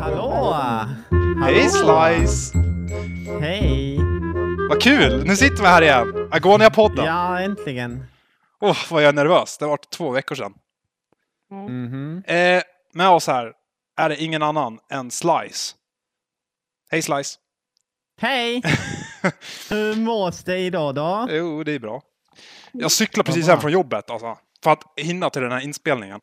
Hallå! Hej Slice! Hej! Vad kul! Nu sitter vi här igen. Agonia-podden. Ja, äntligen. Åh, vad jag är nervös. Det har varit två veckor sedan. Mhm. Eh, med oss här är det ingen annan än Slice. Hej Slice! Hej! Hur mås det idag då? Jo, det är bra. Jag cyklar precis bra. hem från jobbet alltså. För att hinna till den här inspelningen.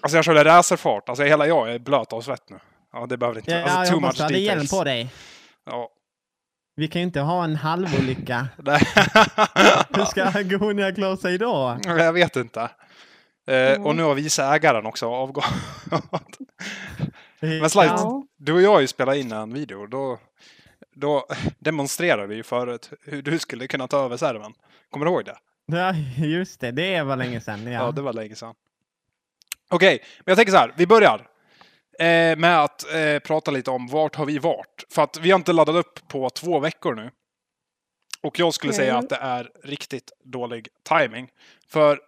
Alltså jag körde racerfart. Alltså hela jag är blöt av svett nu. Ja, det behöver inte... Ja, alltså, jag too much du hade hjälm på dig. Ja. Vi kan ju inte ha en halvolycka. Hur ska Agonia klara sig då? Jag vet inte. Eh, och nu har vice ägaren också avgått. Men Slice, Ja. du och jag har ju spelat in en video. Då, då demonstrerade vi ju förut hur du skulle kunna ta över servern. Kommer du ihåg det? Ja, just det. Det var länge sedan. Ja, Ja. det var länge sedan. Okej, men jag tänker så här. Vi börjar eh, med att eh, prata lite om vart har vi varit. För att vi har inte laddat upp på två veckor nu. Och jag skulle säga Mm. att det är riktigt dålig timing. För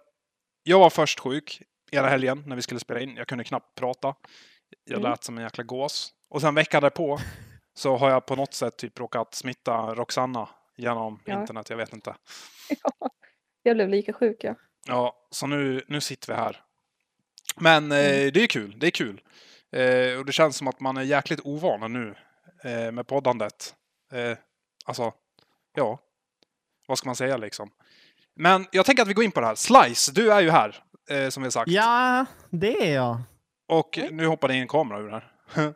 jag var först sjuk hela helgen när vi skulle spela in. Jag kunde knappt prata. Jag Mm. lät som en jäkla gås. Och sen veckan därpå så har jag på något sätt typ råkat smitta Roxanna genom Ja. internet. Jag vet inte. Jag blev lika sjuk ja. Ja, så nu, nu sitter vi här. Men eh, Mm. det är kul. Det är kul. Eh, och det känns som att man är jäkligt ovan nu eh, med poddandet. Eh, alltså, ja. Vad ska man säga liksom? Men jag tänker att vi går in på det här. Slice, du är ju här, eh, som vi har sagt. ja, det är jag. Och nu hoppar det in en kamera ur här.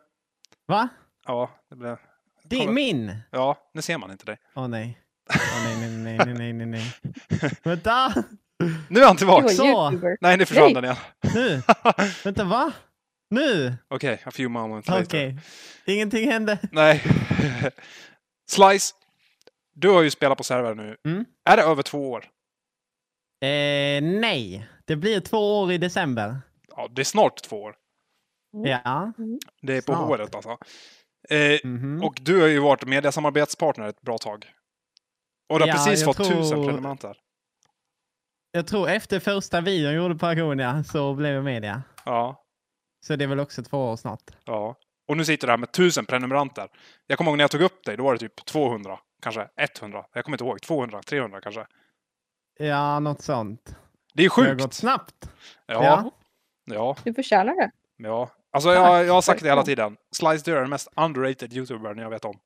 Va? ja, det blev... Det är min? ja, nu ser man inte dig. Åh. Åh nej, nej, nej, nej, nej, nej, nej. Vänta! Nu är han Du tillbaka! Så. youtuber. Nej, nu försvann den igen. Nu! Vänta, va? Nu? Okej, a few moments later. Okej. Ingenting hände. Nej. Slice, du har ju spelat på server nu. Mm. Är det över två år? Eh, nej. Det blir två år i december. Ja, det är snart två år. Mm. Ja. Det är på Snart. håret alltså. Eh, Mhm. och du har ju varit mediasamarbetspartner ett bra tag. Och du har Ja, precis fått tror- tusen prenumeranter. Jag tror efter första videon jag gjorde på Agonia så blev jag media. Ja, Så det är väl också två år snart. ja. Och nu sitter du här med tusen prenumeranter. Jag kommer ihåg när jag tog upp dig, då var det typ 200, kanske 100. Jag kommer inte ihåg. 200, 300 kanske. Ja, något sånt. Det är ju Det har gått sjukt. snabbt. Ja, Ja. ja, Du förtjänar det. ja. Alltså jag, jag har sagt det hela tiden. Slice, du är den mest underrated youtubern jag vet om.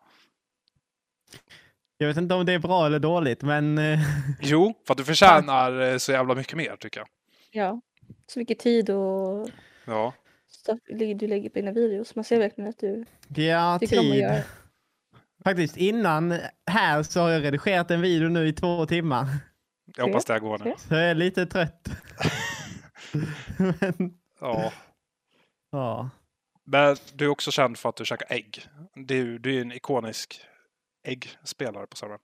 Jag vet inte om det är bra eller dåligt, men eh, Jo, för att du förtjänar eh, så jävla mycket mer tycker jag. Ja. Så mycket tid och Ja. stuff du lägger på dina videos. Man ser verkligen att du ja, tycker om att tid. göra. Faktiskt innan här så har jag redigerat en video nu i två timmar. Jag hoppas det här går nu. Så jag är lite trött. men, Ja. ja. Men du är också känd för att du käkar ägg. Du, du är en ikonisk äggspelare på servern.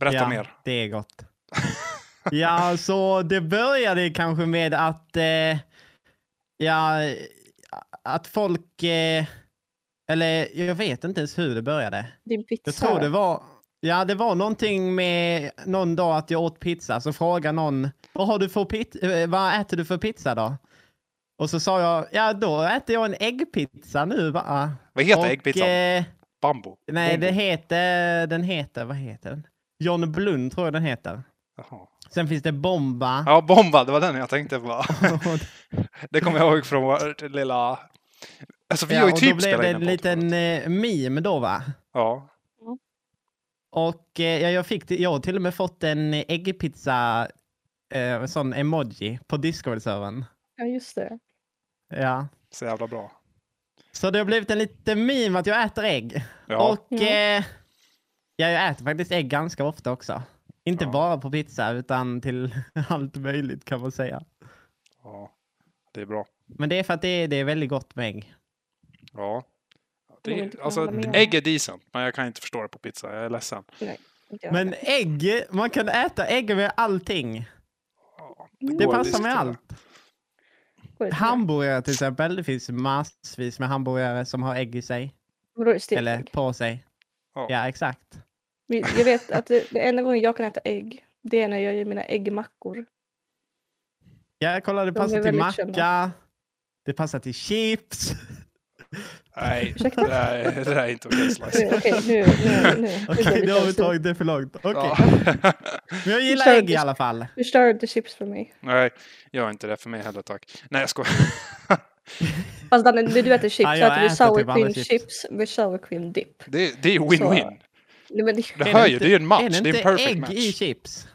Berätta ja, mer. det är gott. ja, så det började kanske med att eh, ja, att folk eh, eller jag vet inte ens hur det började. Din pizza. Jag tror det var Ja, det var någonting med någon dag att jag åt pizza, så frågade någon vad, har du för pit- eh, vad äter du för pizza då? Och så sa jag, ja då äter jag en äggpizza nu va? Vad heter Och, äggpizzan? Eh, Bambo? nej, Bombo? det heter, den heter, vad heter den? John Blund tror jag den heter. Jaha. Sen finns det Bomba. Ja, Bomba, det var den jag tänkte på. det kommer jag ihåg från vår lilla... Alltså vi ja, har ju och typ då blev spelat det in en en liten eh, meme då va? Ja. Och eh, ja, jag, fick, jag har till och med fått en äggpizza, eh, sån emoji på Discord-servern. Ja, just det. Ja. Så jävla bra. Så det har blivit en liten meme att jag äter ägg. Ja. Och Ja. eh, ja, jag äter faktiskt ägg ganska ofta också. Inte Ja. bara på pizza utan till allt möjligt kan man säga. ja. Det är bra. Men det är för att det är, det är väldigt gott med ägg. Ja. Det, alltså, ägg är decent, men jag kan inte förstå det på pizza. Jag är ledsen. Nej. Men ägg, man kan äta ägg med allting. Ja, Det går att passar med allt. Hamburgare till exempel. Det finns massvis med hamburgare som har ägg i sig. Eller på sig. Ja. Ja, exakt. Jag vet att det, det enda gången jag kan äta ägg, det är när jag gör mina äggmackor. Ja, kolla det De passar till macka. kända. Det passar till chips. Nej, det Ursäkta? där, är- det där är inte okej Slice. Okej, nu, nu, nu. Okej, blir det har vi tagit det för långt. Okej. Ja. Men jag gillar ägg i det. alla fall. Du störde chips för mig. Nej, gör inte det för mig heller tack. Nej, jag skojar. Fast Danne, du äter chips Ja, så jag äter du äter sour typ cream alla chips. med sour cream dip. Det, det är ju win-win. Det, Det Är hör det ju, inte- det är ju en Är match. det Det är inte en perfect ägg match. i chips?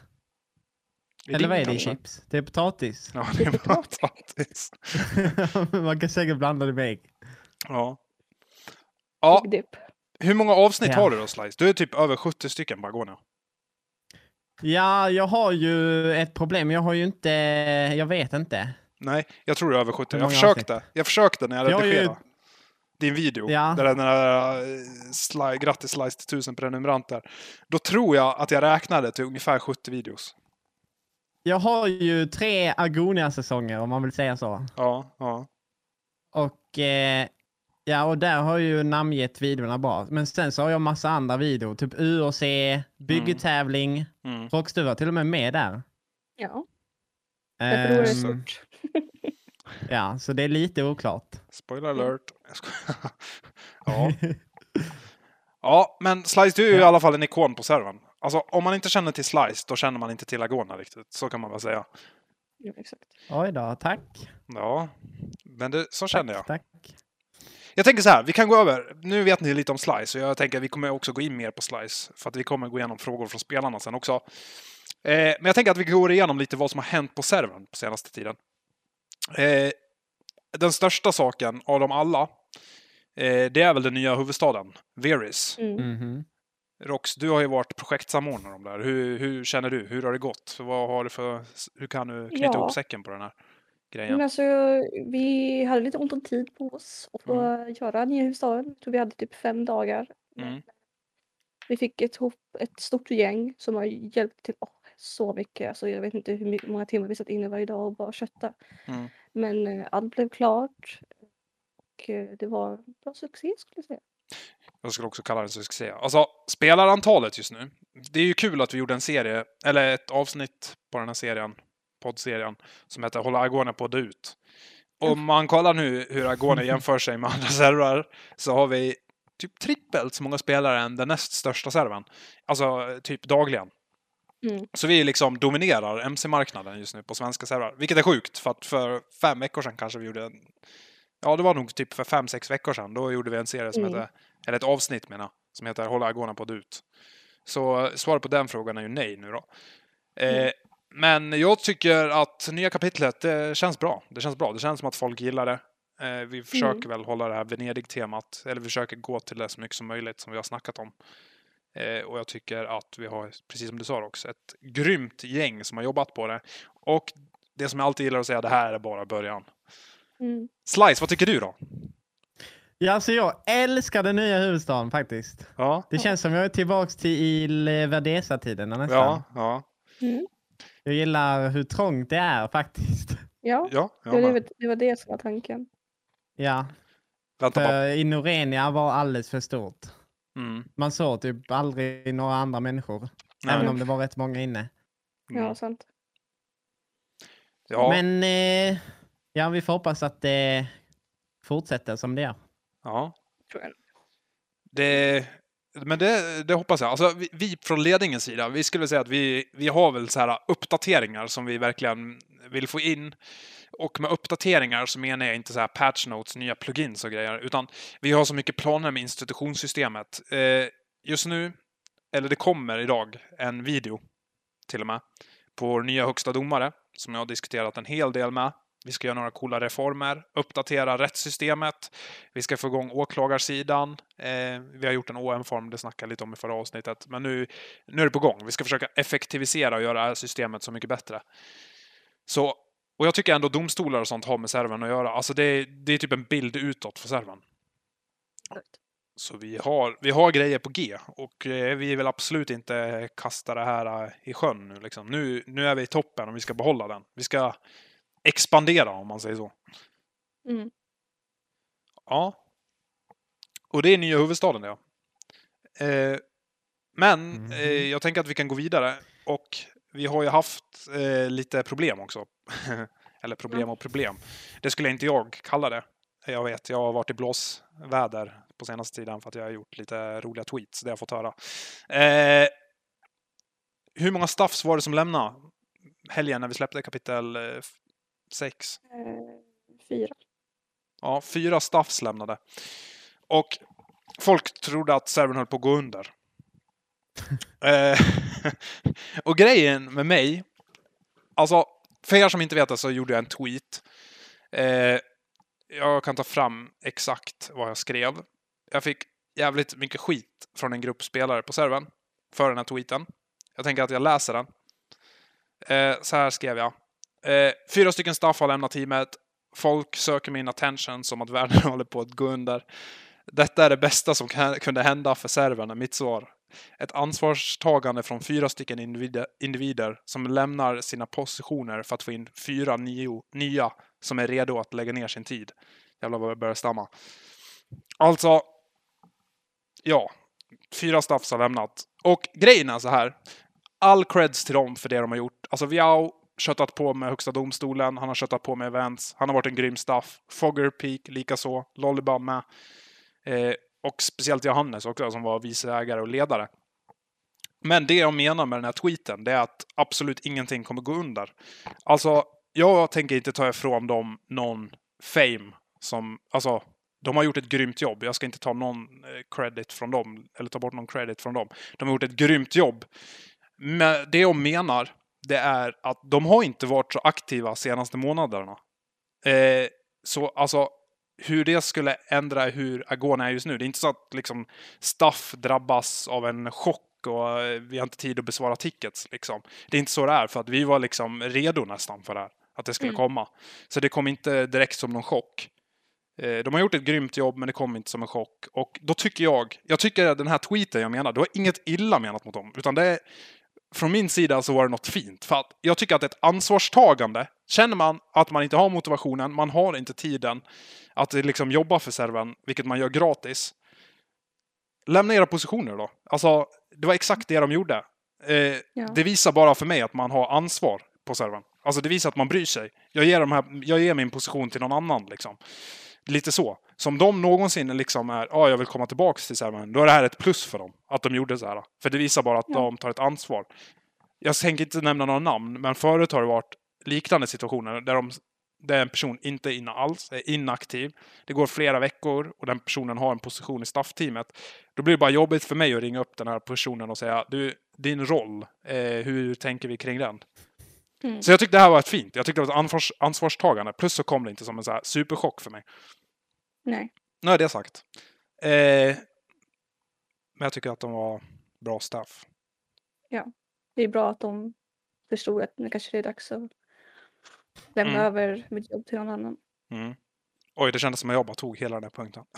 Är Eller vad är det i kanske? chips? Det är potatis. Ja, det är potatis. Man kan säkert blanda det med ägg. Ja. Ja, hur många avsnitt Ja. har du då Slice? Du är typ över 70 stycken nu. Ja, jag har ju ett problem. Jag har ju inte... Jag vet inte. Nej, jag tror det är över 70. Hur Jag försökte. Jag försökte när jag Jag har ju- redigerade. Din video. Ja. Där den där uh, sli, grattis Slice till 1000 prenumeranter. Då tror jag att jag räknade till ungefär 70 videos. Jag har ju tre Agonia-säsonger om man vill säga så. Ja, ja. Och eh, ja, och där har ju namngett videorna bra. Men sen så har jag massa andra videor, typ UOC, byggetävling. Mm. Rockstuva var till och med med där. Ja, jag tror det stort. ja, så det är lite oklart. Spoiler alert. Ja. ja, men Slice du är ju i Ja. alla fall en ikon på servern. Alltså om man inte känner till Slice, då känner man inte till Agona riktigt. Så kan man väl säga. Ja, exakt. Oj då, tack. Ja, men det, så känner jag. Tack. Jag tänker så här, vi kan gå över. Nu vet ni lite om Slice och jag tänker att vi kommer också gå in mer på Slice. För att vi kommer gå igenom frågor från spelarna sen också. Eh, men jag tänker att vi går igenom lite vad som har hänt på servern på senaste tiden. Eh, den största saken av dem alla, eh, det är väl den nya huvudstaden, Veris. Mm. Mhm. Rox, du har ju varit projektsamordnare om det här. Hur, hur känner du? Hur har det gått? Vad har du för, hur kan du knyta Ja. ihop säcken på den här grejen? Men alltså, vi hade lite ont om tid på oss att få göra nya huvudstaden. Jag tror vi hade typ fem dagar. Mm. Vi fick ett, ihop ett stort gäng som har hjälpt till åh, så mycket. Alltså, jag vet inte hur många timmar vi satt inne varje dag och bara kötta. Mm. Men eh, allt blev klart. Och eh, det var en bra succé skulle jag säga. Jag skulle också kalla det succé. Alltså, spelarantalet just nu. Det är ju kul att vi gjorde en serie, eller ett avsnitt på den här serien, poddserien, som heter Håller Agone på ut. Om man kollar nu hur Agone jämför sig med andra servrar så har vi typ trippelt så många spelare än den näst största servern. Alltså typ dagligen. Mm. Så vi liksom dominerar MC-marknaden just nu på svenska servrar. Vilket är sjukt, för att för fem veckor sedan kanske vi gjorde en... Ja, det var nog typ för fem, sex veckor sedan. Då gjorde vi en serie som Mm. hette... Eller ett avsnitt menar Som heter Hålla Agona på ut. Så eh, svaret på den frågan är ju nej nu då. Eh, Mm. Men jag tycker att nya kapitlet, det känns bra. Det känns bra. Det känns som att folk gillar det. Eh, vi försöker väl hålla det här Venedig-temat, eller vi försöker gå till det så mycket som möjligt som vi har snackat om. Eh, och jag tycker att vi har, precis som du sa också, ett grymt gäng som har jobbat på det. Och det som jag alltid gillar att säga, det här är bara början. Mm. Slice, vad tycker du då? Ja, alltså jag älskar den nya huvudstaden faktiskt. Ja, Det känns som jag är tillbaks till Verdesa-tiderna nästan. ja, ja. Mm. Jag gillar hur trångt det är faktiskt. Ja, ja det, var, det, det var det som var tanken. Ja, Vänta för i Norenia var alldeles för stort. Mm. Man såg typ aldrig några andra människor. Nej. Även om det var rätt många inne. Mm. Ja, sant. Ja, Men eh, ja, vi får hoppas att det fortsätter som det är. ja. Det, men det, det hoppas jag. Alltså, vi, vi från ledningens sida, vi skulle säga att vi, vi har väl så här uppdateringar som vi verkligen vill få in. Och med uppdateringar så menar jag inte så här patch notes, nya plugins och grejer, utan vi har så mycket planer med institutionssystemet. Eh, just nu, eller det kommer idag, en video till och med på vår nya högsta domare som jag har diskuterat en hel del med. Vi ska göra några coola reformer, uppdatera rättssystemet. Vi ska få igång åklagarsidan. Eh, vi har gjort en OM-form, det snackade jag lite om i förra avsnittet. Men nu, nu är det på gång. Vi ska försöka effektivisera och göra systemet så mycket bättre. Så, och jag tycker ändå domstolar och sånt har med servern att göra. Alltså det, det är typ en bild utåt för servern. Så vi har, vi har grejer på G och eh, vi vill absolut inte kasta det här eh, i sjön nu. Liksom. Nu, nu är vi i toppen och vi ska behålla den. Vi ska expandera om man säger så. Mm. Ja. Och det är nya huvudstaden ja. Eh, men Mhm. eh, jag tänker att vi kan gå vidare och vi har ju haft eh, lite problem också. Eller problem och problem. Det skulle inte jag kalla det. Jag vet, jag har varit i blåsväder på senaste tiden för att jag har gjort lite roliga tweets. Det har jag fått höra. Eh, hur många staffs var det som lämnade helgen när vi släppte kapitel 6? Eh, fyra. Ja, fyra staffs lämnade. Och folk trodde att servern höll på att gå under. Eh, och grejen med mig, alltså för er som inte vet det så gjorde jag en tweet. Eh, jag kan ta fram exakt vad jag skrev. Jag fick jävligt mycket skit från en grupp spelare på servern för den här tweeten. Jag tänker att jag läser den. Så här skrev jag. Eh, fyra stycken staff har lämnat teamet. Folk söker min attention som att världen håller på att gå under. Detta är det bästa som kunde hända för servern, är mitt svar. Ett ansvarstagande från fyra stycken individer, individer som lämnar sina positioner för att få in fyra nio, nya som är redo att lägga ner sin tid. Jävlar vad jag börjar stamma. Alltså, ja. Fyra staffs har lämnat. Och grejen är så här. All creds till dem för det de har gjort. Alltså Viao köttat på med Högsta domstolen, han har köttat på med events, han har varit en grym staff. Fogger Peak likaså, Lollybum med. Eh, och speciellt Johannes också som var vice ägare och ledare. Men det jag menar med den här tweeten, det är att absolut ingenting kommer gå under. Alltså, jag tänker inte ta ifrån dem någon fame som, alltså, de har gjort ett grymt jobb. Jag ska inte ta någon eh, credit från dem, eller ta bort någon credit från dem. De har gjort ett grymt jobb. Men det jag menar, det är att de har inte varit så aktiva senaste månaderna. Eh, så alltså, hur det skulle ändra hur Agona är just nu. Det är inte så att liksom Staff drabbas av en chock och eh, vi har inte tid att besvara tickets. Liksom. Det är inte så det är, för att vi var liksom redo nästan för det här. Att det skulle Mm. komma. Så det kom inte direkt som någon chock. Eh, De har gjort ett grymt jobb, men det kom inte som en chock. Och då tycker jag, jag tycker att den här tweeten jag menar, det var inget illa menat mot dem. Utan det är, från min sida så var det något fint. För att jag tycker att ett ansvarstagande, känner man att man inte har motivationen, man har inte tiden att liksom jobba för servern, vilket man gör gratis. Lämna era positioner då. Alltså, det var exakt det de gjorde. Eh, Ja. Det visar bara för mig att man har ansvar på servern. Alltså det visar att man bryr sig. Jag ger, de här, jag ger min position till någon annan liksom. Lite så. Som de någonsin liksom är, ja jag vill komma tillbaks till servern, då är det här ett plus för dem. Att de gjorde så här. För det visar bara att Ja. de tar ett ansvar. Jag tänker inte nämna några namn, men förut har det varit liknande situationer där, de, där en person inte är inne alls, är inaktiv. Det går flera veckor och den personen har en position i staffteamet. Då blir det bara jobbigt för mig att ringa upp den här personen och säga du, din roll, eh, hur tänker vi kring den? Mm. Så jag tyckte det här var ett fint. Jag tyckte det var ett ansvars, ansvarstagande. Plus så kom det inte som en så superchock för mig. Nej. Nu är det sagt. Eh, men jag tycker att de var bra staff. Det är bra att de förstod att nu kanske det är dags att lämna Mm. över mitt jobb till någon annan. Mm. Oj, det kändes som att jag bara tog hela den här punkten.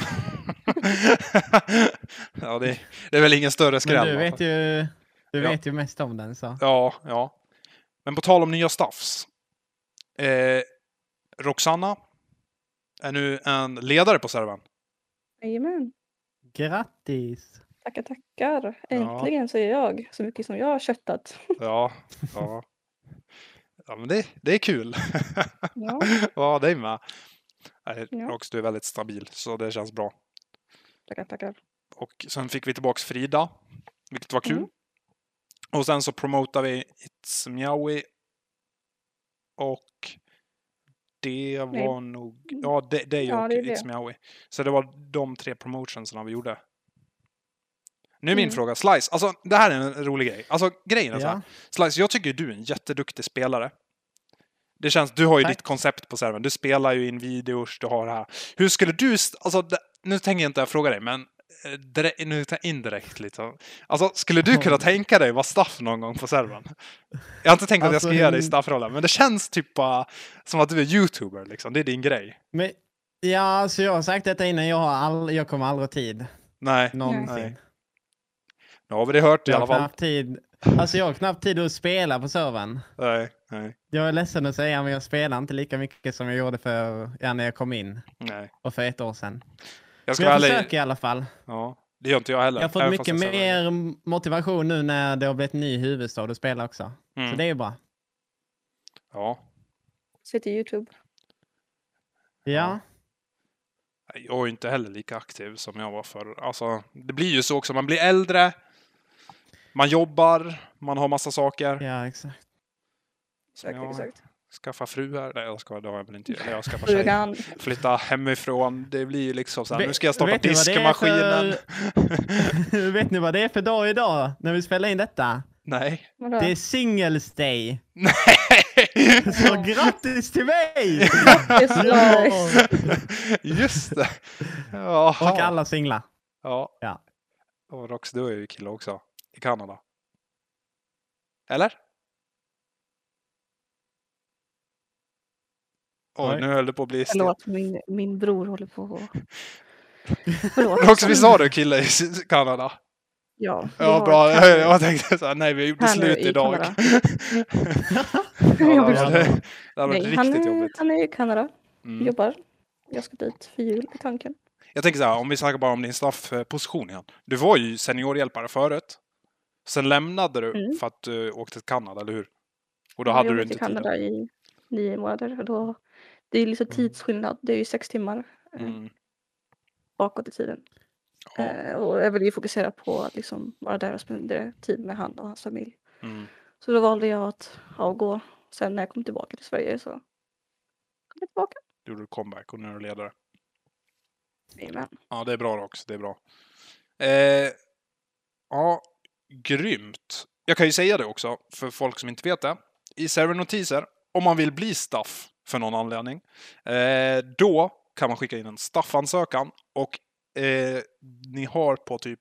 ja, det, det är väl ingen större skräll. Men du vet ju, du Ja. vet ju mest om den så. Ja, ja. Men på tal om nya staffs. Eh, Roxanna är nu en ledare på servern. Jajamän. Grattis! Tackar, tackar. Äntligen säger jag så mycket som jag har köttat. Ja, ja. Ja, men det, det är kul. Ja. Ja, dig med. Nej, Ja. Rox, du är väldigt stabil, så det känns bra. Tackar, tackar. Och sen fick vi tillbaks Frida, vilket var kul. Mm. Och sen så promotar vi It's Meowie. Och det Nej. var nog... Ja, det, det Ja, och det är It's. Meowie. Så det var de tre promotionsarna vi gjorde. Nu är min Mm. fråga, Slice, alltså det här är en rolig grej. Alltså grejen är så här. Ja. Slice, jag tycker du är en jätteduktig spelare. Det känns, du har ju Tack. ditt koncept på servern. Du spelar ju in videos, du har det här. Hur skulle du, alltså det, nu tänker jag inte fråga dig, men nu tar jag indirekt lite. Alltså, skulle du kunna tänka dig vara staff någon gång på servern? Jag har inte tänkt att jag Alltså, ska ge dig staffrollen, men det känns typ bara som att du är youtuber liksom. Det är din grej. Men, ja, alltså jag har sagt detta innan. Jag, har all, jag kommer aldrig ha tid. Nej, Någonsin. Nej. nu har vi det hört i alla fall. tid. Alltså jag har knappt tid att spela på servern. Nej, nej, Jag är ledsen att säga, men jag spelar inte lika mycket som jag gjorde för, ja, när jag kom in. nej. Och för ett år sedan. Jag ska Men jag försöker i alla fall. Ja, det gör inte jag heller. Jag har fått även mycket mer motivation nu när det har blivit ny huvudstad att spela också. Mm. Så det är ju bra. Ja. Se till Youtube. Ja. Jag är inte heller lika aktiv som jag var förr. Alltså, det blir ju så också. Man blir äldre. Man jobbar. Man har massa saker. Ja, exakt. Exakt, exakt. Skaffa fru här. Nej, jag ska, det har jag väl inte. Eller jag skaffar tjej. Flytta hemifrån. Det blir ju liksom så här. Nu ska jag starta vet diskmaskinen. för- vet ni vad det är för dag idag när vi spelar in detta? Nej. Vadå? Det är singles day. Nej! Så grattis till mig! Grattis, Lars. Just det. Jaha. Och alla singlar. Ja. Ja. Och Rox, du är ju kille också. I Kanada. Eller? Oj, Oj. nu höll det på att bli. Förlåt, min, min bror håller på att... Förlåt. Rox, visst har du kille i Kanada? Ja, vi Ja, har bra. här- Jag tänkte så här, nej, vi gjorde slut idag. Ja, Jag det hade, det varit Nej, han riktigt är, jobbigt. han är i Kanada. Mm. Jobbar. Jag ska dit för jul i tanken. Jag tänker så här, om vi snackar bara om din staffposition igen. Du var ju seniorhjälpare förut. Sen lämnade du Mm. för att du åkte till Kanada, eller hur? Och då Jag hade du inte tid. Kanada i nio månader. Och då, det är liksom tidsskillnad. Det är ju sex timmar eh, Mm. bakåt i tiden. Ja. Eh, och jag ville ju fokusera på att liksom vara där och spendera tid med han och hans familj. Mm. Så då valde jag att avgå. Sen när jag kom tillbaka till Sverige så kom jag tillbaka. Gjorde du comeback och nu är du ledare. Jajamän. Ja, det är bra också. Det är bra. Eh, ja, grymt. Jag kan ju säga det också, för folk som inte vet det. I servernotiser, om man vill bli staff för någon anledning, eh, då kan man skicka in en staffansökan och eh, ni har på typ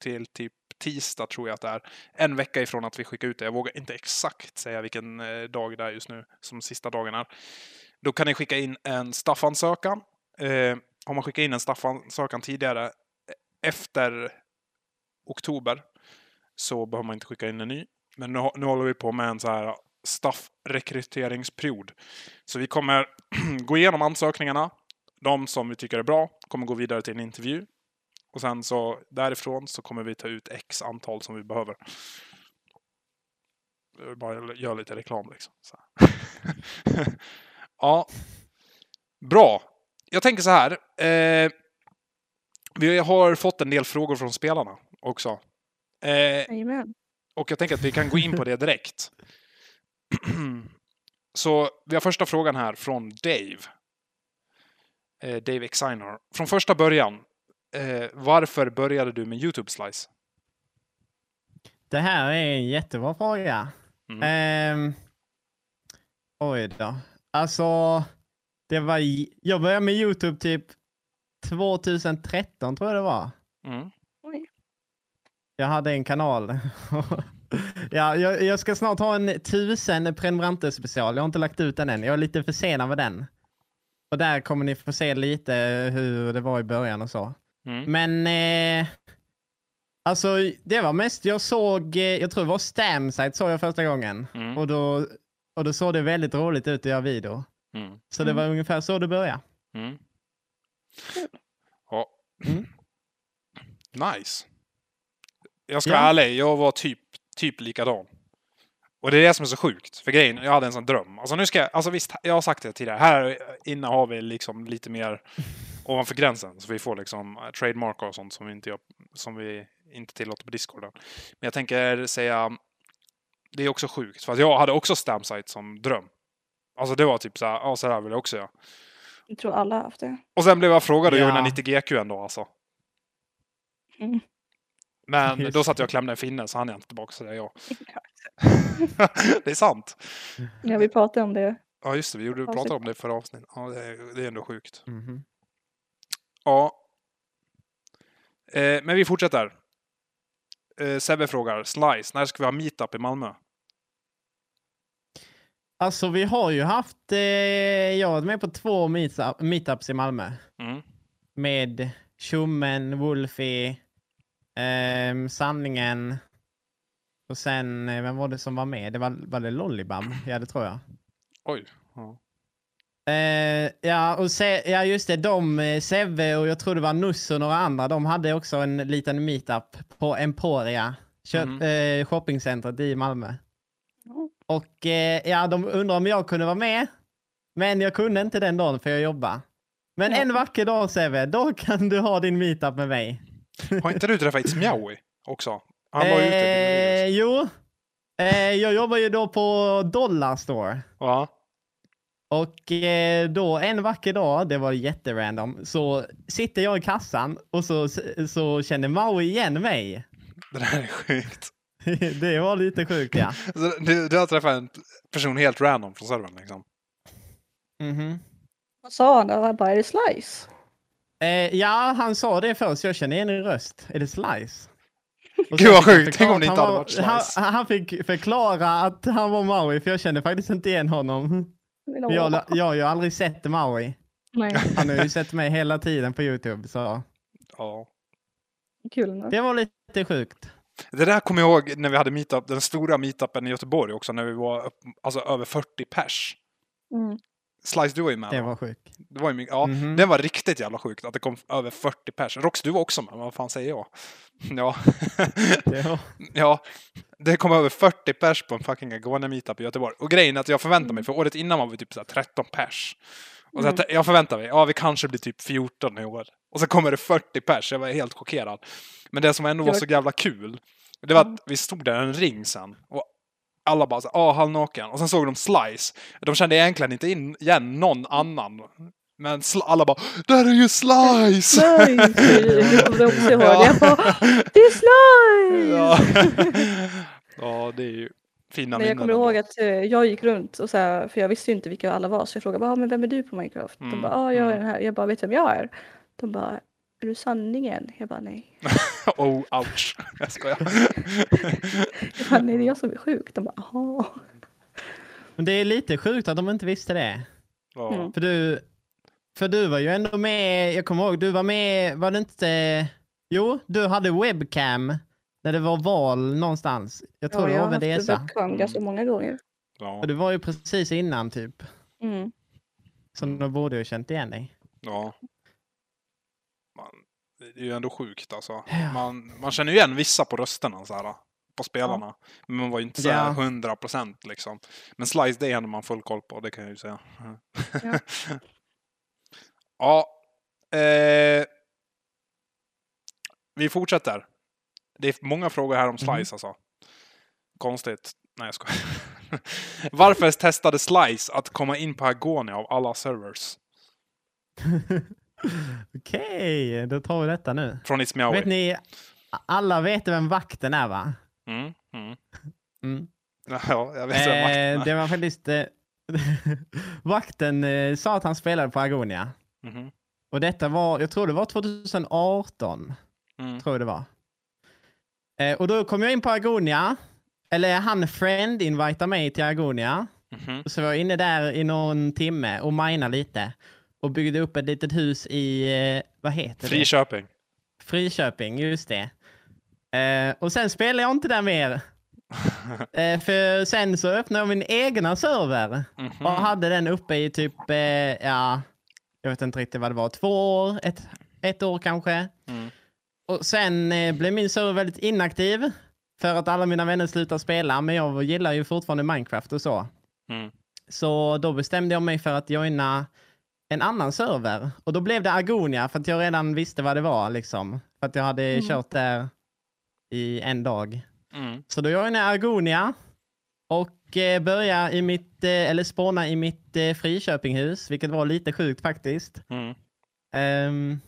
till typ tisdag tror jag att det är, en vecka ifrån att vi skickar ut det. Jag vågar inte exakt säga vilken eh, dag det är just nu, som sista dagen är. Då kan ni skicka in en staffansökan. Eh, har man skickat in en staffansökan tidigare eh, efter oktober så behöver man inte skicka in en ny. Men nu, nu håller vi på med en så här staffrekryteringsperiod. Så vi kommer gå igenom ansökningarna. De som vi tycker är bra kommer gå vidare till en intervju. Och sen så därifrån så kommer vi ta ut x antal som vi behöver. Bara göra lite reklam liksom. Ja. Bra. Jag tänker så här. Eh, vi har fått en del frågor från spelarna också. Eh, och jag tänker att vi kan gå in på det direkt. Så vi har första frågan här från Dave. Eh, Dave Exiner. Från första början. Eh, varför började du med YouTube Slice? Det här är en jättebra fråga. Mm. Ehm, oj då. Alltså, det var... Jag började med YouTube typ 2013 tror jag det var. Mm. Oj. Jag hade en kanal. ja, jag, jag ska snart ha en tusen prenumeranter special. Jag har inte lagt ut den än. Jag är lite försenad med den. Och där kommer ni få se lite hur det var i början och så. Mm. Men eh, alltså det var mest jag såg, eh, jag tror det var Stamsite såg jag första gången. Mm. Och, då, och då såg det väldigt roligt ut att göra video. Mm. Så det Mm. var ungefär så det började. Mm. Ja. Mm. Nice. Jag ska Ja. vara ärlig, jag var typ, typ likadan. Och det är det som är så sjukt. För grejen, jag hade en sån dröm. Alltså nu ska jag, alltså visst, jag har sagt det tidigare. Här inne har vi liksom lite mer ovanför gränsen. Så vi får liksom eh, trademark och sånt som vi inte, gör, som vi inte tillåter på Discorden. Men jag tänker säga, det är också sjukt. För att jag hade också Stamsite som dröm. Alltså det var typ så här, ja så här vill jag också göra. Jag tror alla har haft det. Och sen blev jag frågad att Ja. joina 90GQ ändå alltså. Mm. Men då satt jag och klämde en finne så hann jag inte tillbaka så det är jag. det är sant. Ja, vi pratade om det. Ja just det, vi gjorde, vi pratade om det i förra avsnittet. Ja, det är, det är ändå sjukt. Mhm. Ja. Eh, men vi fortsätter. Eh, Sebbe frågar, Slice, när ska vi ha meetup i Malmö? Alltså vi har ju haft, eh, jag har varit med på två meetup, meetups i Malmö. Mm. Med Tjommen, Wolfie, ehm, Sanningen. Och sen, eh, vem var det som var med? Det var, var det Lollibam? Ja det tror jag. Oj. Ja. Eh, ja, och se, ja, just det. De, eh, Sevve och jag tror det var Nuss och några andra, de hade också en liten meetup på Emporia, köp, Mhm. eh, shoppingcentret i Malmö. Och eh, ja, de undrar om jag kunde vara med. Men jag kunde inte den dagen för jag jobbade. Men Ja. en vacker dag Seve, då kan du ha din meetup med mig. Har inte du träffat Smeawi också? Han var Eh, jo, eh, jag jobbar ju då på Dollar Store. Ja. Och eh, då en vacker dag, det var jätterandom, så sitter jag i kassan och så, så känner Maui igen mig. Det där är sjukt. det var lite sjukt ja. Så Du, du har träffat en person helt random från servern liksom? Mhm. Vad sa? Han bara, är det slice? Eh, ja, han sa det först. Jag känner igen din röst. Är det Slice? Gud, vad sjukt. Tänk om det inte hade varit var- Han, han fick förklara att han var Maui, för jag kände faktiskt inte igen honom. Jag, jag har ju aldrig sett Maui. Nej, Han har ju sett mig hela tiden på Youtube, så Ja. kul. det var lite sjukt. Det där kommer jag ihåg när vi hade meetup, den stora meetupen i Göteborg också, när vi var upp, alltså över 40 pers. Mm. Slice, du var ju med va? var sjukt. Det var ju ja, Mhm. det var riktigt jävla sjukt att det kom över 40 pers. Rox, du var också med, vad fan säger jag? Ja. Ja, det kom över 40 pers på en fucking Agone meetup i Göteborg. Och grejen är att jag förväntar mig, för året innan var vi typ så här 13 pers. Och så Mm. jag, jag förväntar mig, ja vi kanske blir typ 14 i år. Och så kommer det 40 pers, jag var helt chockerad. Men det som ändå var Jag- så jävla kul, det var Mm. att vi stod där en ring sen. Och alla bara så ah halvnaken. Och sen såg de Slice. De kände egentligen inte in, igen någon annan. Men alla bara, där är ju Slice! Nej, det kommer jag också ihåg. Ja. Jag bara, det är slice! Ja. ja, det är ju fina Men jag minnen kommer ihåg att eh, jag gick runt och så här, för jag visste ju inte vilka alla var så jag frågade bara, ah, men vem är du på Minecraft? Mm, De bara, ah, jag är den här. Jag bara, vet vem jag är? De bara, är du sanningen? Jag bara, nej. Oh, ouch. Jag skojar. Jag bara, nej, det är jag som är sjuk. De bara, jaha. Men det är lite sjukt att de inte visste det. Ja. Mm. För du, för du var ju ändå med, jag kommer ihåg, du var med, var det inte, jo, du hade webcam när det var val någonstans. Jag tror Ja, det jag var har haft Vedesa. webcam ganska många gånger. Ja. Och det var ju precis innan typ. Mm. Så de borde ju känt igen dig. ja. Det är ju ändå sjukt alltså. Ja. Man, man känner ju igen vissa på rösterna så här, på spelarna. Men man var ju inte så här Ja. 100 procent liksom. Men Slice, det är ändå man full koll på, det kan jag ju säga. Ja. ja. Eh, vi fortsätter. Det är många frågor här om Slice Mhm. alltså. Konstigt. Nej, jag skojar. Varför testade Slice att komma in på Agoni av alla servers? Okej, då tar vi detta nu. Från It's Meowie. Vet ni, alla vet vem vakten är va? Mm, mm. Mm. Ja, jag vet vem Eh, vakten är. det var faktiskt, eh, vakten eh, sa att han spelade på Agonia. Mhm. Och detta var, jag tror det var 2018. Mm. tror jag det var. Eh, och då kom jag in på Agonia, eller han friend invitade mig till Agonia. Mhm. Så jag var inne där i någon timme och minade lite. Och byggde upp ett litet hus i, eh, vad heter det? Friköping. Friköping, just det. Eh, och sen spelade jag inte där mer. Eh, för sen så öppnade jag min egna server Mhm. och hade den uppe i typ, eh, ja, jag vet inte riktigt vad det var, två år, ett, ett år kanske. Mm. Och sen eh, blev min server väldigt inaktiv för att alla mina vänner slutade spela, men jag gillar ju fortfarande Minecraft och så. Mm. Så då bestämde jag mig för att joina en annan server. Och då blev det Agonia för att jag redan visste vad det var liksom. För att jag hade Mm. kört där i en dag. Mm. Så då joinade jag Agonia och eh, började i mitt, eh, eller spåna i mitt eh, Friköpinghus, vilket var lite sjukt faktiskt. Mm. Ehm,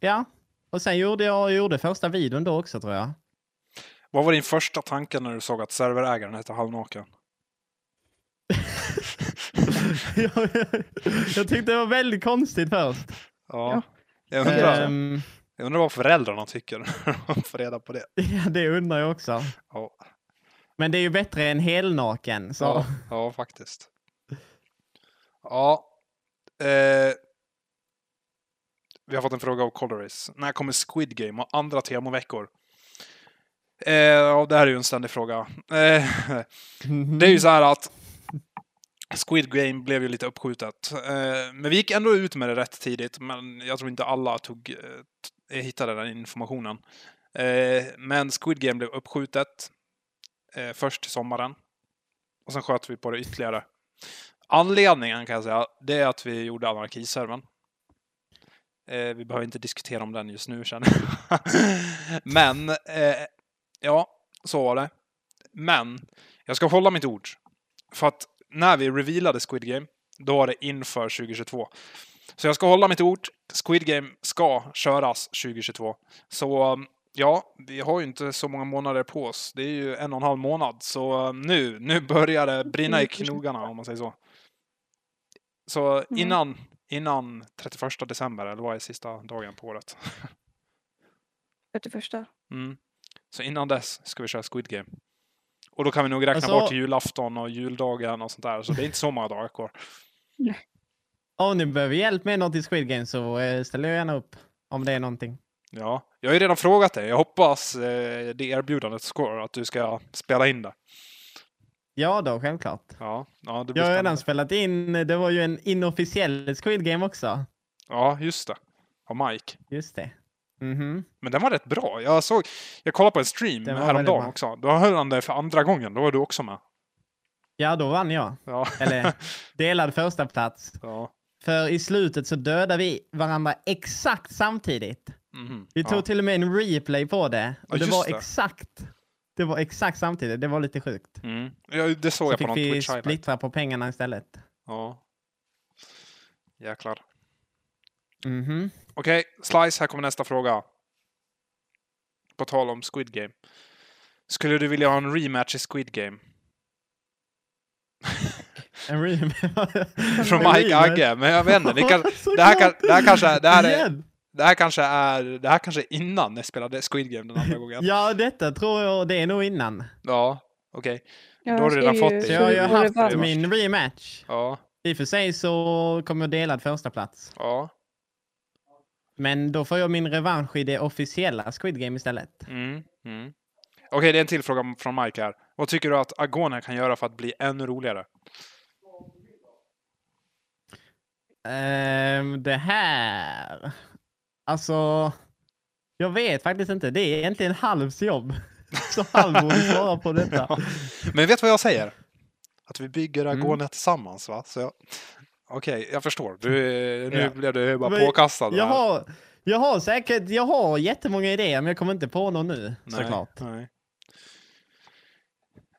ja, och sen gjorde jag gjorde första videon då också tror jag. Vad var din första tanke när du såg att serverägaren hette Halvnaken? jag, jag tyckte det var väldigt konstigt först. Ja. Jag, undrar, Ehm, jag undrar vad föräldrarna tycker när de får reda på det. ja, det undrar jag också. Ja, Men det är ju bättre än helnaken. Så. ja, ja faktiskt. Ja. Eh, vi har fått en fråga av Coloris. När kommer Squid Game och andra temoveckor? Eh, ja, det här är ju en ständig fråga. Eh, Det är ju så här att Squid Game blev ju lite uppskjutet. Eh, men vi gick ändå ut med det rätt tidigt, men jag tror inte alla tog, eh, eh, hittade den informationen. Men Squid Game blev uppskjutet först till sommaren. Och sen sköt vi på det ytterligare. Anledningen kan jag säga, det är att vi gjorde anarkiserven. Vi behöver inte diskutera om den just nu känner jag. Men, ja, så var det. Men, jag ska hålla mitt ord. För att när vi revealade Squid Game, då var det inför 2022. Så jag ska hålla mitt ord. Squid Game ska köras 2022. Så ja, vi har ju inte så många månader på oss. Det är ju en och en halv månad. Så nu, nu börjar det brinna i knogarna om man säger så. Så innan, innan 31 december, eller vad är sista dagen på året? 31. Mm. Så innan dess ska vi köra Squid Game. Och då kan vi nog räkna Alltså- bort julafton och juldagen och sånt där. Så det är inte så många dagar kvar. Om ni behöver hjälp med något i Squid Game så eh, ställer jag gärna upp. Om det är någonting. Ja, jag har ju redan frågat dig. Jag hoppas eh, det erbjudandet står att du ska spela in det. Ja då, självklart. Ja, ja det Jag har redan spelat in, det var ju en inofficiell Squid Game också. Ja, just det. Av Mike. Just det. Mhm. Men den var rätt bra. Jag såg, jag kollade på en stream häromdagen också. Då höll han det för andra gången. Då var du också med. Ja, då vann jag. Ja. Eller delad första plats. ja. För i slutet så dödade vi varandra exakt samtidigt. Mhm. Vi tog ja. till och med en replay på det. Och det var det. exakt. Det var exakt samtidigt. Det var lite sjukt. Mm. Ja, det såg Så jag på fick någon vi Twitch highlight. splittra på pengarna istället. Ja. Jäklar. Mhm. Okej, Slice, här kommer nästa fråga. På tal om Squid Game. Skulle du vilja ha en rematch i Squid Game? En re- Från Mike rematch. Agge, men jag vet inte. Det, kan, Såklart. det, här, kan, det här kanske det här är, det här kanske är det här kanske är innan ni spelade Squid Game den andra gången. Ja, detta tror jag det är nog innan. Ja, okej. Ja, Då har du redan fått det. Så jag har ju haft min rematch. Ja, I och för sig så kommer jag delad första plats. ja. Men då får jag min revansch i det officiella Squid Game istället. Mm, mm. Okej, det är en till fråga från Mike här. Vad tycker du att Agone kan göra för att bli ännu roligare? Ehm, det här... Alltså... Jag vet faktiskt inte. Det är egentligen Halvs jobb. Så Halv borde svara på detta. Men vet du vad jag säger? Att vi bygger Mm. Agone tillsammans, va? Så jag... Okej, jag förstår. Du, nu Ja. blev du bara Men påkastad. Jag har, jag har säkert jag har jättemånga idéer, men jag kommer inte på någon nu Nej, såklart. Nej.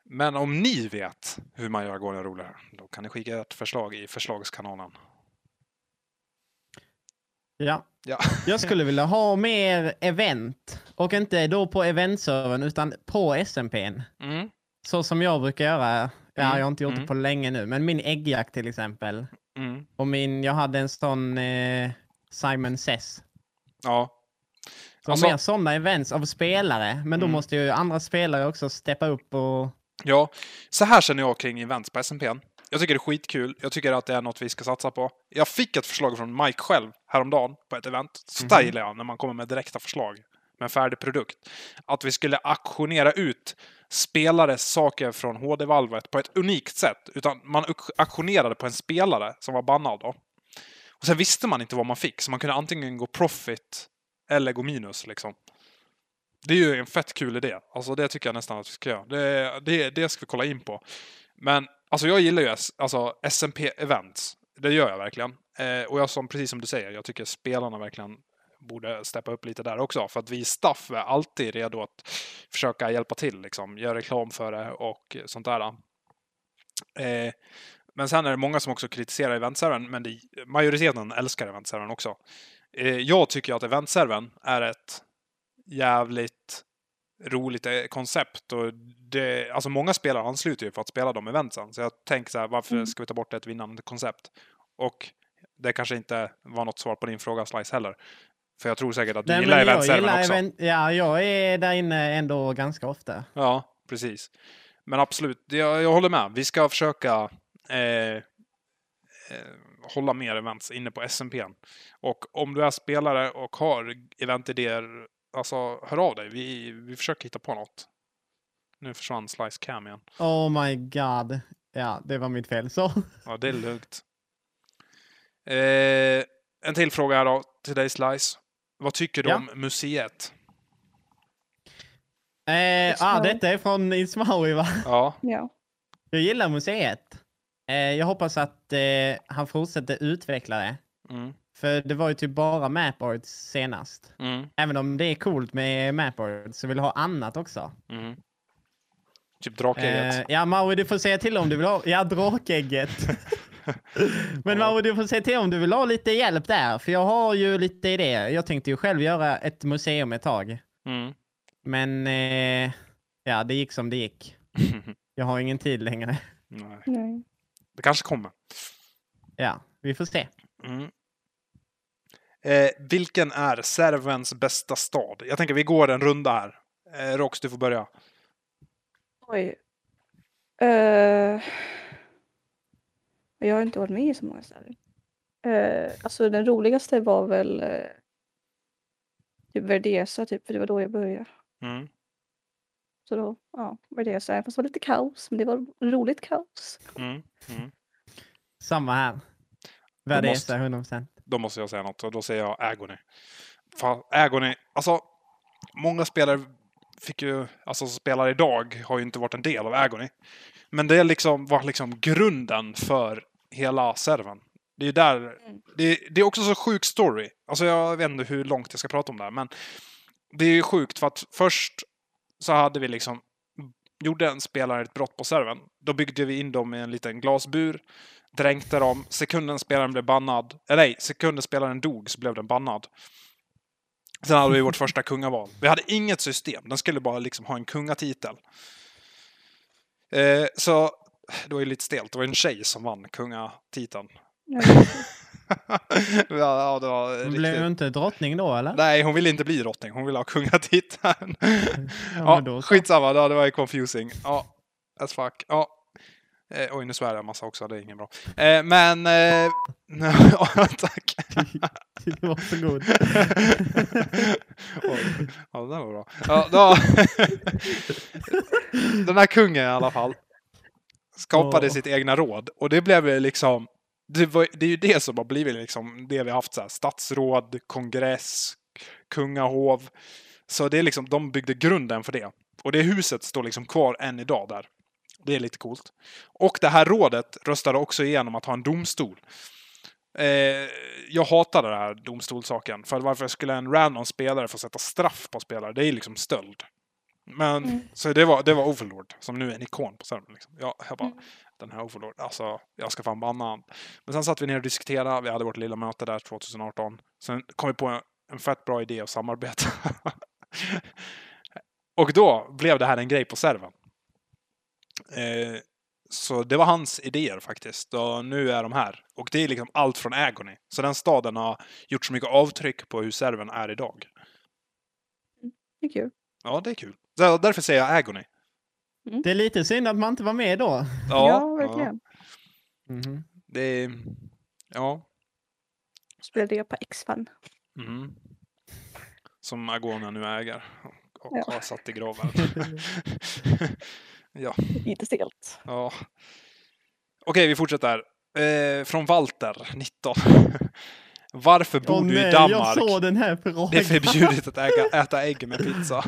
Men om ni vet hur man gör Agone roligare, då kan ni skicka ett förslag i förslagskanalen. Ja. Ja. Jag skulle vilja ha mer event. Och inte då på eventservern, utan på SMP'n. Mm. Så som jag brukar göra. Ja, Mm, jag har inte gjort mm. det på länge nu, men min äggjakt till exempel. Mm. Och min, jag hade en sån eh, Simon Says. Ja. Så Alltså- mer sådana events av spelare. Men då Mm. måste ju andra spelare också steppa upp och... ja, så här känner jag kring events på SMPn. Jag tycker det är skitkul. Jag tycker att det är något vi ska satsa på. Jag fick ett förslag från Mike själv häromdagen på ett event. Så där Mhm. gillar jag när man kommer med direkta förslag med en färdig produkt. Att vi skulle auktionera ut spelares saker från HD-valvet på ett unikt sätt. Utan man aktionerade auktionerade på en spelare som var bannad då. Och sen visste man inte vad man fick, så man kunde antingen gå profit eller gå minus liksom. Det är ju en fett kul idé. Alltså det tycker jag nästan att vi ska göra. Det, det, det ska vi kolla in på. Men alltså jag gillar ju S- alltså, SMP-events. Det gör jag verkligen. Eh, och jag som, precis som du säger, jag tycker spelarna verkligen borde steppa upp lite där också. För att vi staff är alltid redo att försöka hjälpa till, liksom. Göra reklam för det och sånt där. Eh, men sen är det många som också kritiserar eventservern, men det, majoriteten älskar eventservern också. Eh, jag tycker att eventservern är ett jävligt roligt eh, koncept. Och det, alltså många spelare ansluter ju för att spela de eventsen. Så jag tänker så här, varför Mm. ska vi ta bort ett vinnande koncept? Och det kanske inte var något svar på din fråga, Slice, heller. För jag tror säkert att du Nej, gillar eventservern gillar också. event- Ja, jag är där inne ändå ganska ofta. Ja, precis. Men absolut, jag, jag håller med. Vi ska försöka eh, eh, hålla mer events inne på SMP. Och om du är spelare och har eventidéer, alltså hör av dig. Vi, vi försöker hitta på något. Nu försvann Slice Cam igen. Oh my god. Ja, det var mitt fel. Så. Ja, det är lugnt. Eh, en till fråga här då, till dig Slice. Vad tycker du Ja. om museet? Eh, ah, detta är från Ismawi va? Ja, Ja. Jag gillar museet. Eh, jag hoppas att eh, han fortsätter utveckla det. Mm. För det var ju typ bara Mapboards senast. Mm. Även om det är coolt med Mapboards så vill jag ha annat också. Mm. Typ drakägget. Eh, ja, Mauri, du får säga till om du vill ha... Ja, drakägget. Men Ja. Mauri, du får säga till om du vill ha lite hjälp där. För jag har ju lite idéer. Jag tänkte ju själv göra ett museum ett tag. Mm. Men eh, ja, det gick som det gick. Jag har ingen tid längre. Nej. Nej. Det kanske kommer. Ja, vi får se. Mm. Eh, vilken är Servens bästa stad? Jag tänker vi går en runda här. Eh, Rox, du får börja. Oj. Eh, jag har inte varit med i så många städer. Uh, alltså den roligaste var väl uh, typ Verdesa, typ, för det var då jag började. Mm. Så då, ja, Verdesa. Fast det var lite kaos, men det var roligt kaos. Mm. Mm. Samma här. Värdesa 100%. Då måste jag säga något och då säger jag Agony. Agony, alltså många spelare fick ju, alltså som spelar idag har ju inte varit en del av Agony. Men det liksom var liksom grunden för hela serven. Det är där, Mm. det, det är också så sjuk story. Alltså jag vet inte hur långt jag ska prata om det här, men det är ju sjukt för att först så hade vi liksom gjorde en spelare ett brott på serven. Då byggde vi in dem i en liten glasbur, dränkte dem. Sekunden spelaren blev bannad, eller nej, sekunden spelaren dog så blev den bannad. Sen hade vi vårt första kungaval. Vi hade inget system, den skulle bara liksom ha en kungatitel. Eh, så det var ju lite stelt, det var en tjej som vann kungatiteln. Ja, ja, det var Hon riktigt... blev ju inte drottning då eller? Nej, hon ville inte bli drottning, hon ville ha kungatiteln. Ja, Ja, skitsamma, ja, det var ju confusing. Ja, as fuck. Ja. Eh, oj, nu svär jag en massa också, det är ingen bra. Eh, men... Eh, ja, tack. Varsågod. Ja, det där var bra. Ja, då, den här kungen i alla fall skapade Åh. sitt egna råd och det blev liksom det, var, det är ju det som har blivit liksom det vi har haft så här, statsråd, kongress, kungahov. Så det är liksom, de byggde grunden för det. Och det huset står liksom kvar än idag där. Det är lite coolt. Och det här rådet röstade också igenom att ha en domstol. Eh, jag hatade den här domstolssaken. För varför skulle en random spelare få sätta straff på spelare? Det är liksom stöld. Men, Mm. så det var, det var Overlord, som nu är en ikon på servern. Liksom. Jag, jag bara, Mm. den här Overlord, alltså, jag ska fan banna han. Men sen satt vi ner och diskuterade, vi hade vårt lilla möte där 2018. Sen kom vi på en, en fett bra idé att samarbeta. och då blev det här en grej på servern. Eh, så det var hans idéer faktiskt. Och nu är de här. Och det är liksom allt från Agony. Så den staden har gjort så mycket avtryck på hur servern är idag. det är kul. Ja, det är kul. Så därför säger jag Agony. Det är lite synd att man inte var med då. Ja, verkligen. Mhm. det är... Ja. Spelade jag på X-Fan. mhm. Som Agona nu äger. Och Ja. har satt i graven. ja. Lite stelt. ja. Okej, vi fortsätter. Eh, från Walter, 19. Varför bor Åh du nej, i jag Danmark? såg den här frågan. Det är förbjudet att äga, äta ägg med pizza.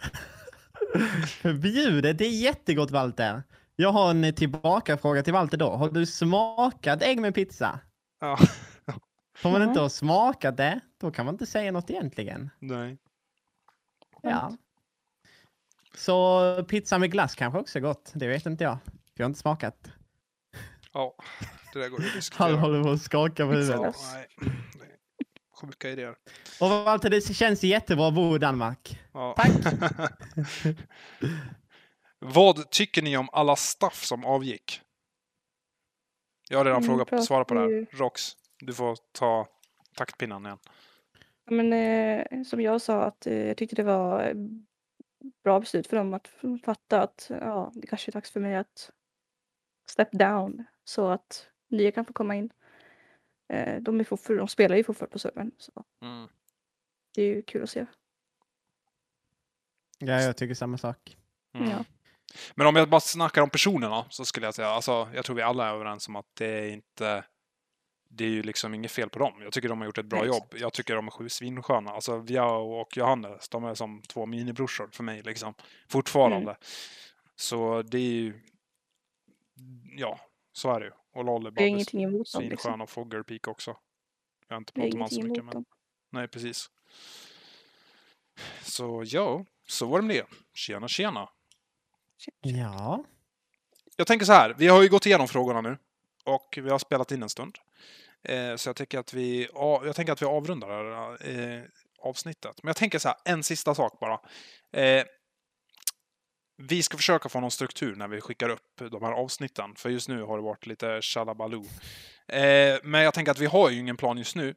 Förbjudet? Det är jättegott Walter. Jag har en tillbakafråga till Walter då. Har du smakat ägg med pizza? Ja. Om man Ja. inte har smakat det, då kan man inte säga något egentligen. Nej. Ja. Så pizza med glass kanske också är gott. Det vet inte jag. Jag har inte smakat. Ja, det där går ju att Han diskutera. håller på att skaka på huvudet. Ja, nej. Sjuka idéer. Och Walter, det känns jättebra att bo i Danmark. Ja. Tack. Vad tycker ni om alla staff som avgick? Jag har redan Mm, frågat, svarat på det här. Rox, du får ta taktpinnen igen. Ja, Men eh, som jag sa att eh, jag tyckte det var eh, bra beslut för dem att fatta att ja, det kanske är dags för mig att step down så att nya kan få komma in. Eh, de, är de spelar ju fortfarande på servern så Mm. det är ju kul att se. Ja, jag tycker samma sak. Mm. Ja. Men om jag bara snackar om personerna så skulle jag säga, alltså jag tror vi alla är överens om att det är inte det är ju liksom inget fel på dem. Jag tycker de har gjort ett bra Nej, jobb. Jag tycker de är sju svinsköna. Alltså Viao och Johannes, de är som två minibrorsor för mig liksom. Fortfarande. Så det är ju... Ja, Så är det ju. Och LOL är Vi har bara ingenting emot dem. Liksom. svinskön och Fogger Peak också. Jag har inte pratat om så mycket, men dem. nej, precis. Så ja, så var det med det. Tjena, tjena. Ja. Jag tänker så här, vi har ju gått igenom frågorna nu och vi har spelat in en stund. Eh, så jag tänker att vi, ja, jag tänker att vi avrundar det här eh, avsnittet. Men jag tänker så här, en sista sak bara. Eh, vi ska försöka få någon struktur när vi skickar upp de här avsnitten, för just nu har det varit lite shalabaloo. Eh, men jag tänker att vi har ju ingen plan just nu.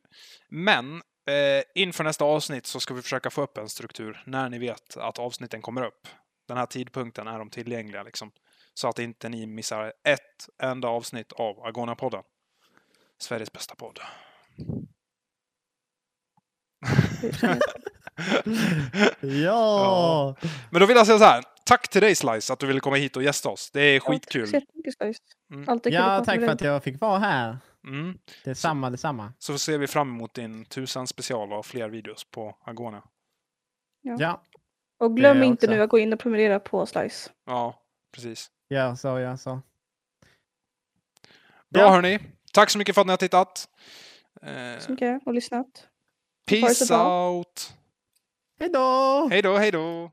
Men eh, inför nästa avsnitt så ska vi försöka få upp en struktur när ni vet att avsnitten kommer upp. Den här tidpunkten är de tillgängliga liksom. Så att inte ni missar ett enda avsnitt av Agona-podden. Sveriges bästa podd. Ja. Men då vill jag säga så här. Tack till dig Slice att du ville komma hit och gästa oss. Det är skitkul. Tack så jättemycket, Spice. Mm. Ja, tack för att jag fick vara här. Mm. Detsamma, detsamma. Så ser vi fram emot din tusen special och fler videos på Agona. Ja, Och glöm Det inte också. nu att gå in och prenumerera på Slice. Ja, precis. gör så, gör så. Bra Ja. hörni. Tack så mycket för att ni har tittat. Eh, Så mycket och lyssnat. Det peace out. Hej då! Hej då, hej då.